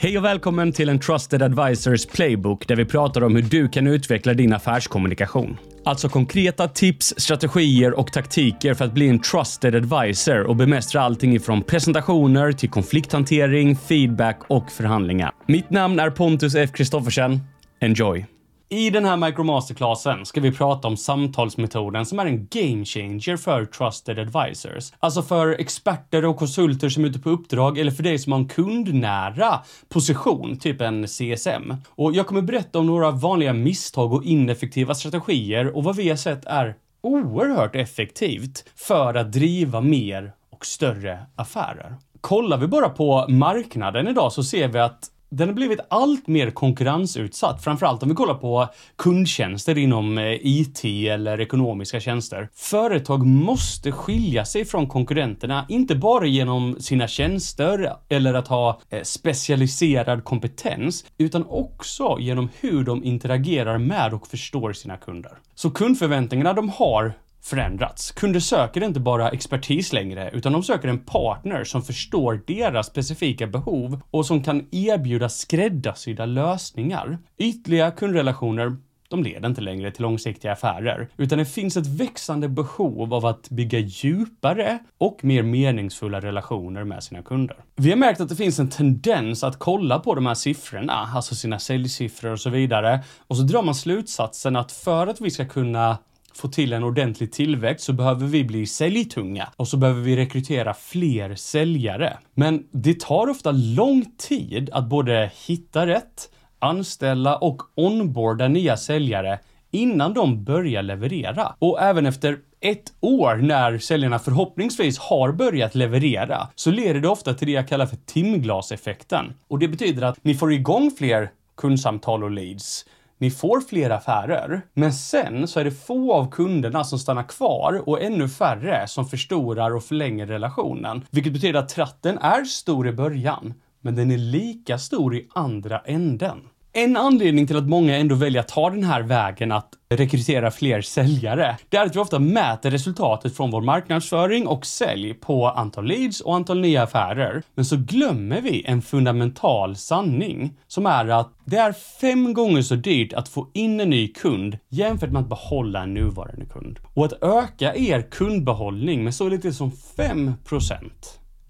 Hej och välkommen till en Trusted Advisors Playbook där vi pratar om hur du kan utveckla din affärskommunikation. Alltså konkreta tips, strategier och taktiker för att bli en trusted advisor och bemästra allting ifrån presentationer till konflikthantering, feedback och förhandlingar. Mitt namn är Pontus F. Kristoffersen. Enjoy! I den här Micromasterclassen ska vi prata om samtalsmetoden som är en game changer för trusted advisors. Alltså för experter och konsulter som är ute på uppdrag eller för dig som har en kundnära position, typ en CSM. Och jag kommer berätta om några vanliga misstag och ineffektiva strategier och vad vi har sett är oerhört effektivt för att driva mer och större affärer. Kollar vi bara på marknaden idag så ser vi att den har blivit allt mer konkurrensutsatt, framförallt om vi kollar på kundtjänster inom eh, IT eller ekonomiska tjänster. Företag måste skilja sig från konkurrenterna, inte bara genom sina tjänster eller att ha eh, specialiserad kompetens, utan också genom hur de interagerar med och förstår sina kunder. Så kundförväntningarna de har förändrats. Kunder söker inte bara expertis längre, utan de söker en partner som förstår deras specifika behov och som kan erbjuda skräddarsydda lösningar. Ytliga kundrelationer de leder inte längre till långsiktiga affärer, utan det finns ett växande behov av att bygga djupare och mer meningsfulla relationer med sina kunder. Vi har märkt att det finns en tendens att kolla på de här siffrorna, alltså sina säljsiffror och så vidare, och så drar man slutsatsen att för att vi ska kunna få till en ordentlig tillväxt så behöver vi bli säljtunga och så behöver vi rekrytera fler säljare. Men det tar ofta lång tid att både hitta rätt, anställa och onboarda nya säljare innan de börjar leverera. Och även efter ett år när säljarna förhoppningsvis har börjat leverera så leder det ofta till det jag kallar för timglaseffekten. Och det betyder att ni får igång fler kundsamtal och leads ni får fler affärer, men sen så är det få av kunderna som stannar kvar och ännu färre som förstorar och förlänger relationen. Vilket betyder att tratten är stor i början, men den är lika stor i andra änden. En anledning till att många ändå väljer att ta den här vägen att rekrytera fler säljare, det är att vi ofta mäter resultatet från vår marknadsföring och sälj på antal leads och antal nya affärer. Men så glömmer vi en fundamental sanning som är att det är fem gånger så dyrt att få in en ny kund jämfört med att behålla en nuvarande kund. Och att öka er kundbehållning med så lite som 5%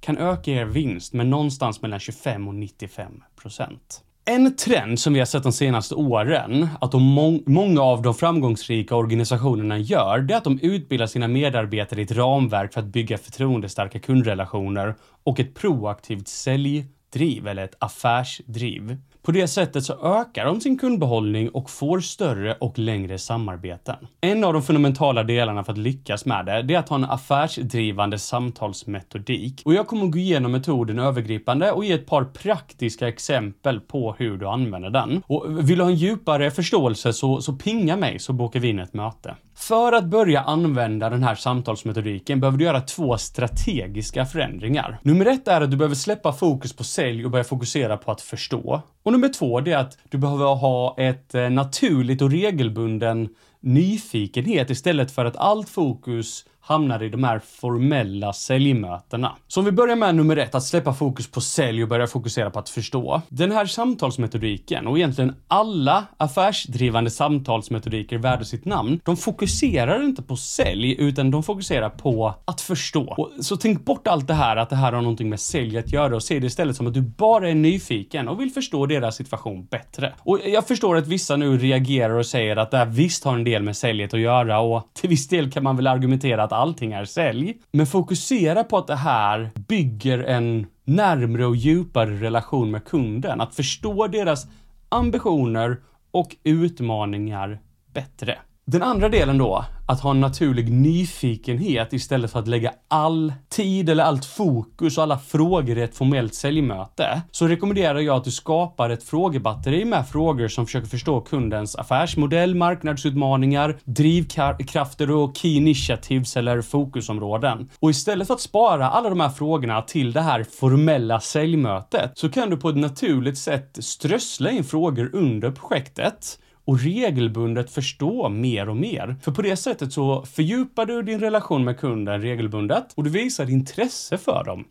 kan öka er vinst med någonstans mellan 25 och 95 en trend som vi har sett de senaste åren, att de må många av de framgångsrika organisationerna gör, det är att de utbildar sina medarbetare i ett ramverk för att bygga förtroendestarka kundrelationer och ett proaktivt säljdriv eller ett affärsdriv. På det sättet så ökar de sin kundbehållning och får större och längre samarbeten. En av de fundamentala delarna för att lyckas med det, det är att ha en affärsdrivande samtalsmetodik. Och jag kommer att gå igenom metoden övergripande och ge ett par praktiska exempel på hur du använder den. Och vill du ha en djupare förståelse så, så pinga mig så bokar vi in ett möte. För att börja använda den här samtalsmetodiken behöver du göra två strategiska förändringar. Nummer ett är att du behöver släppa fokus på sälj och börja fokusera på att förstå. Och nummer två, det är att du behöver ha ett eh, naturligt och regelbunden nyfikenhet istället för att allt fokus hamnar i de här formella säljmötena. Så om vi börjar med nummer ett, att släppa fokus på sälj och börja fokusera på att förstå. Den här samtalsmetodiken och egentligen alla affärsdrivande samtalsmetodiker värda sitt namn, de fokuserar inte på sälj utan de fokuserar på att förstå. Och så tänk bort allt det här, att det här har någonting med sälj att göra och se det istället som att du bara är nyfiken och vill förstå deras situation bättre. Och jag förstår att vissa nu reagerar och säger att det här visst har en del med säljet att göra och till viss del kan man väl argumentera att allting är sälj. Men fokusera på att det här bygger en närmre och djupare relation med kunden. Att förstå deras ambitioner och utmaningar bättre. Den andra delen då, att ha en naturlig nyfikenhet istället för att lägga all tid eller allt fokus och alla frågor i ett formellt säljmöte, så rekommenderar jag att du skapar ett frågebatteri med frågor som försöker förstå kundens affärsmodell, marknadsutmaningar, drivkrafter och key initiatives eller fokusområden. Och istället för att spara alla de här frågorna till det här formella säljmötet så kan du på ett naturligt sätt strössla in frågor under projektet och regelbundet förstå mer och mer. För på det sättet så fördjupar du din relation med kunden regelbundet och du visar intresse för dem.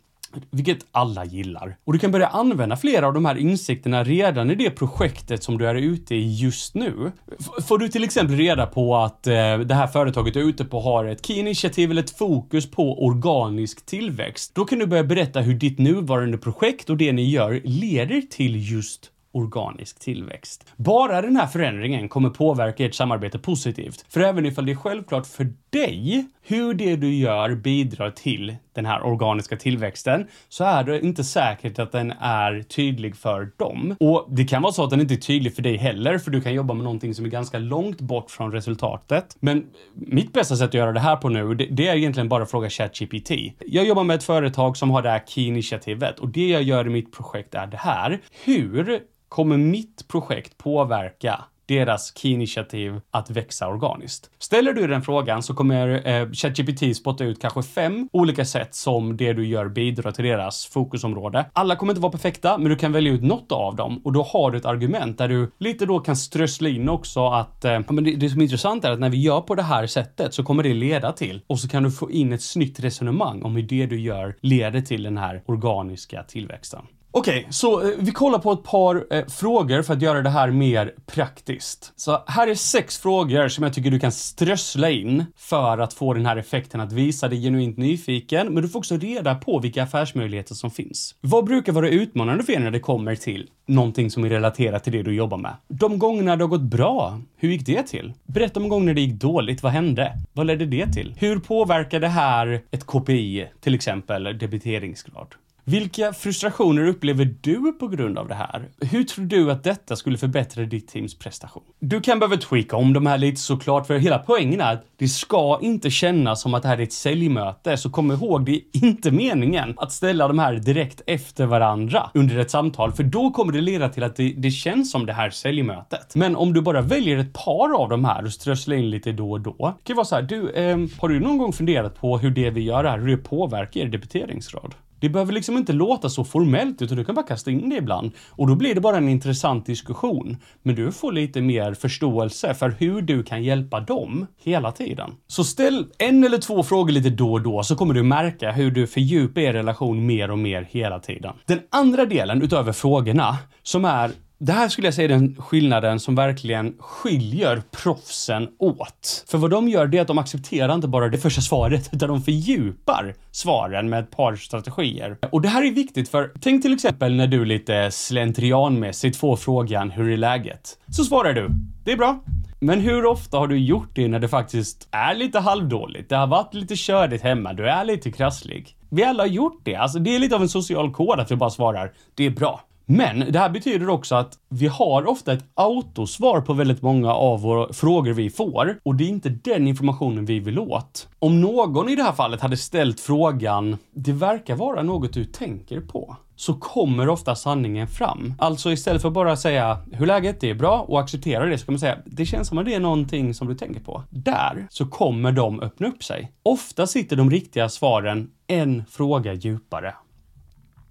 vilket alla gillar. Och du kan börja använda flera av de här insikterna redan i det projektet som du är ute i just nu. F får du till exempel reda på att eh, det här företaget du är ute på har ett key initiativ eller ett fokus på organisk tillväxt, då kan du börja berätta hur ditt nuvarande projekt och det ni gör leder till just organisk tillväxt. Bara den här förändringen kommer påverka ert samarbete positivt. För även ifall det är självklart för dig hur det du gör bidrar till den här organiska tillväxten så är det inte säkert att den är tydlig för dem. Och det kan vara så att den inte är tydlig för dig heller, för du kan jobba med någonting som är ganska långt bort från resultatet. Men mitt bästa sätt att göra det här på nu, det, det är egentligen bara att fråga ChatGPT. Jag jobbar med ett företag som har det här Key-initiativet och det jag gör i mitt projekt är det här. Hur kommer mitt projekt påverka deras key-initiativ att växa organiskt? Ställer du den frågan så kommer eh, ChatGPT spotta ut kanske fem olika sätt som det du gör bidrar till deras fokusområde. Alla kommer inte vara perfekta, men du kan välja ut något av dem och då har du ett argument där du lite då kan strössla in också att eh, men det, det som är intressant är att när vi gör på det här sättet så kommer det leda till och så kan du få in ett snyggt resonemang om hur det du gör leder till den här organiska tillväxten. Okej, okay, så eh, vi kollar på ett par eh, frågor för att göra det här mer praktiskt. Så här är sex frågor som jag tycker du kan strössla in för att få den här effekten att visa dig genuint nyfiken, men du får också reda på vilka affärsmöjligheter som finns. Vad brukar vara utmanande för er när det kommer till någonting som är relaterat till det du jobbar med? De gångerna det har gått bra, hur gick det till? Berätta om gånger det gick dåligt, vad hände? Vad ledde det till? Hur påverkar det här ett KPI, till exempel debiteringsgrad? Vilka frustrationer upplever du på grund av det här? Hur tror du att detta skulle förbättra ditt teams prestation? Du kan behöva tweaka om de här lite såklart, för hela poängen är att det ska inte kännas som att det här är ett säljmöte, så kom ihåg, det är inte meningen att ställa de här direkt efter varandra under ett samtal, för då kommer det leda till att det, det känns som det här säljmötet. Men om du bara väljer ett par av de här och strösslar in lite då och då, kan vara så här, du, eh, har du någon gång funderat på hur det vi gör här, hur det påverkar er debiteringsgrad? Det behöver liksom inte låta så formellt utan du kan bara kasta in det ibland. Och då blir det bara en intressant diskussion. Men du får lite mer förståelse för hur du kan hjälpa dem hela tiden. Så ställ en eller två frågor lite då och då så kommer du märka hur du fördjupar er relation mer och mer hela tiden. Den andra delen utöver frågorna som är det här skulle jag säga är den skillnaden som verkligen skiljer proffsen åt. För vad de gör det är att de accepterar inte bara det första svaret utan de fördjupar svaren med ett par strategier. Och det här är viktigt för tänk till exempel när du lite slentrianmässigt får frågan hur är läget? Så svarar du det är bra. Men hur ofta har du gjort det när det faktiskt är lite halvdåligt? Det har varit lite körigt hemma, du är lite krasslig. Vi alla har gjort det. Alltså det är lite av en social kod att vi bara svarar det är bra. Men det här betyder också att vi har ofta ett autosvar på väldigt många av våra frågor vi får och det är inte den informationen vi vill åt. Om någon i det här fallet hade ställt frågan “Det verkar vara något du tänker på” så kommer ofta sanningen fram. Alltså istället för bara säga hur läget är bra och acceptera det så kan man säga det känns som att det är någonting som du tänker på. Där så kommer de öppna upp sig. Ofta sitter de riktiga svaren en fråga djupare.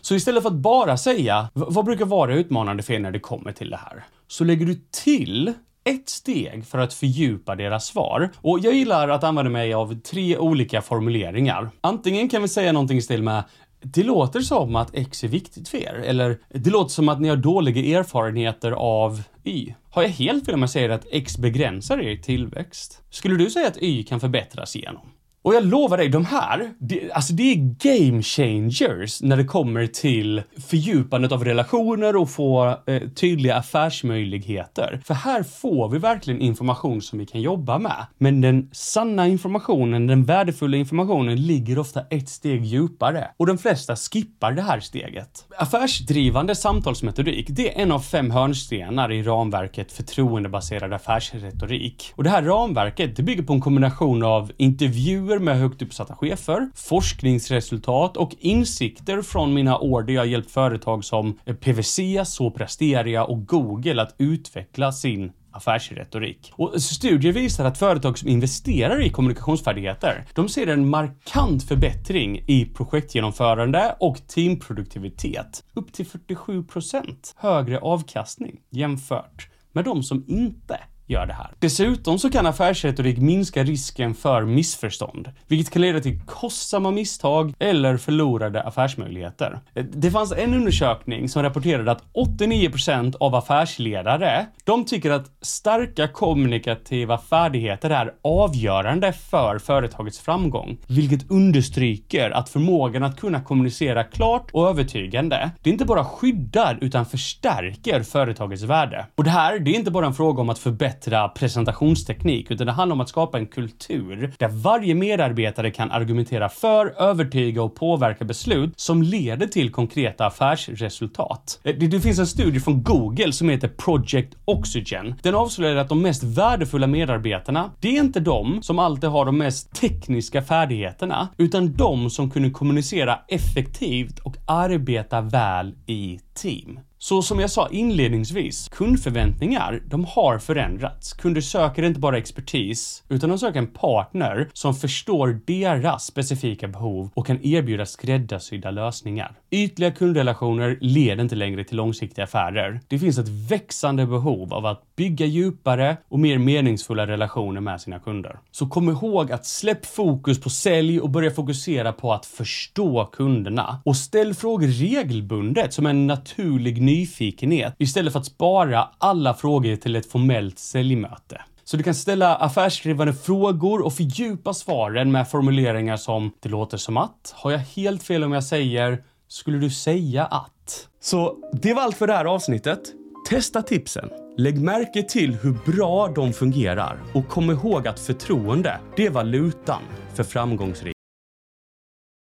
Så istället för att bara säga vad brukar vara utmanande för er när det kommer till det här? Så lägger du till ett steg för att fördjupa deras svar. Och jag gillar att använda mig av tre olika formuleringar. Antingen kan vi säga någonting i stil med det låter som att X är viktigt för er. Eller det låter som att ni har dåliga erfarenheter av Y. Har jag helt fel om jag säger att X begränsar er tillväxt? Skulle du säga att Y kan förbättras igenom? Och jag lovar dig, de här, det, alltså det är game changers när det kommer till fördjupandet av relationer och få eh, tydliga affärsmöjligheter. För här får vi verkligen information som vi kan jobba med. Men den sanna informationen, den värdefulla informationen ligger ofta ett steg djupare och de flesta skippar det här steget. Affärsdrivande samtalsmetodik, det är en av fem hörnstenar i ramverket förtroendebaserad affärsretorik. Och det här ramverket, det bygger på en kombination av intervjuer intervjuer med högt uppsatta chefer, forskningsresultat och insikter från mina år där jag hjälpt företag som PWC, Soprasteria och Google att utveckla sin affärsretorik. Och studier visar att företag som investerar i kommunikationsfärdigheter, de ser en markant förbättring i projektgenomförande och teamproduktivitet. Upp till 47% högre avkastning jämfört med de som inte gör det här. Dessutom så kan affärsretorik minska risken för missförstånd, vilket kan leda till kostsamma misstag eller förlorade affärsmöjligheter. Det fanns en undersökning som rapporterade att 89% av affärsledare, de tycker att starka kommunikativa färdigheter är avgörande för företagets framgång, vilket understryker att förmågan att kunna kommunicera klart och övertygande, det inte bara skyddar utan förstärker företagets värde. Och det här, det är inte bara en fråga om att förbättra presentationsteknik, utan det handlar om att skapa en kultur där varje medarbetare kan argumentera för, övertyga och påverka beslut som leder till konkreta affärsresultat. Eh, det, det finns en studie från Google som heter Project Oxygen. Den avslöjar att de mest värdefulla medarbetarna, det är inte de som alltid har de mest tekniska färdigheterna, utan de som kunde kommunicera effektivt och arbeta väl i team. Så som jag sa inledningsvis, kundförväntningar, de har förändrats. Kunder söker inte bara expertis, utan de söker en partner som förstår deras specifika behov och kan erbjuda skräddarsydda lösningar. Ytliga kundrelationer leder inte längre till långsiktiga affärer. Det finns ett växande behov av att bygga djupare och mer meningsfulla relationer med sina kunder. Så kom ihåg att släpp fokus på sälj och börja fokusera på att förstå kunderna. Och ställ frågor regelbundet som en naturlig nyfikenhet istället för att spara alla frågor till ett formellt säljmöte. Så du kan ställa affärsskrivande frågor och fördjupa svaren med formuleringar som “Det låter som att”, “Har jag helt fel om jag säger”, “Skulle du säga att?” Så det var allt för det här avsnittet. Testa tipsen. Lägg märke till hur bra de fungerar och kom ihåg att förtroende, det är valutan för framgångsrik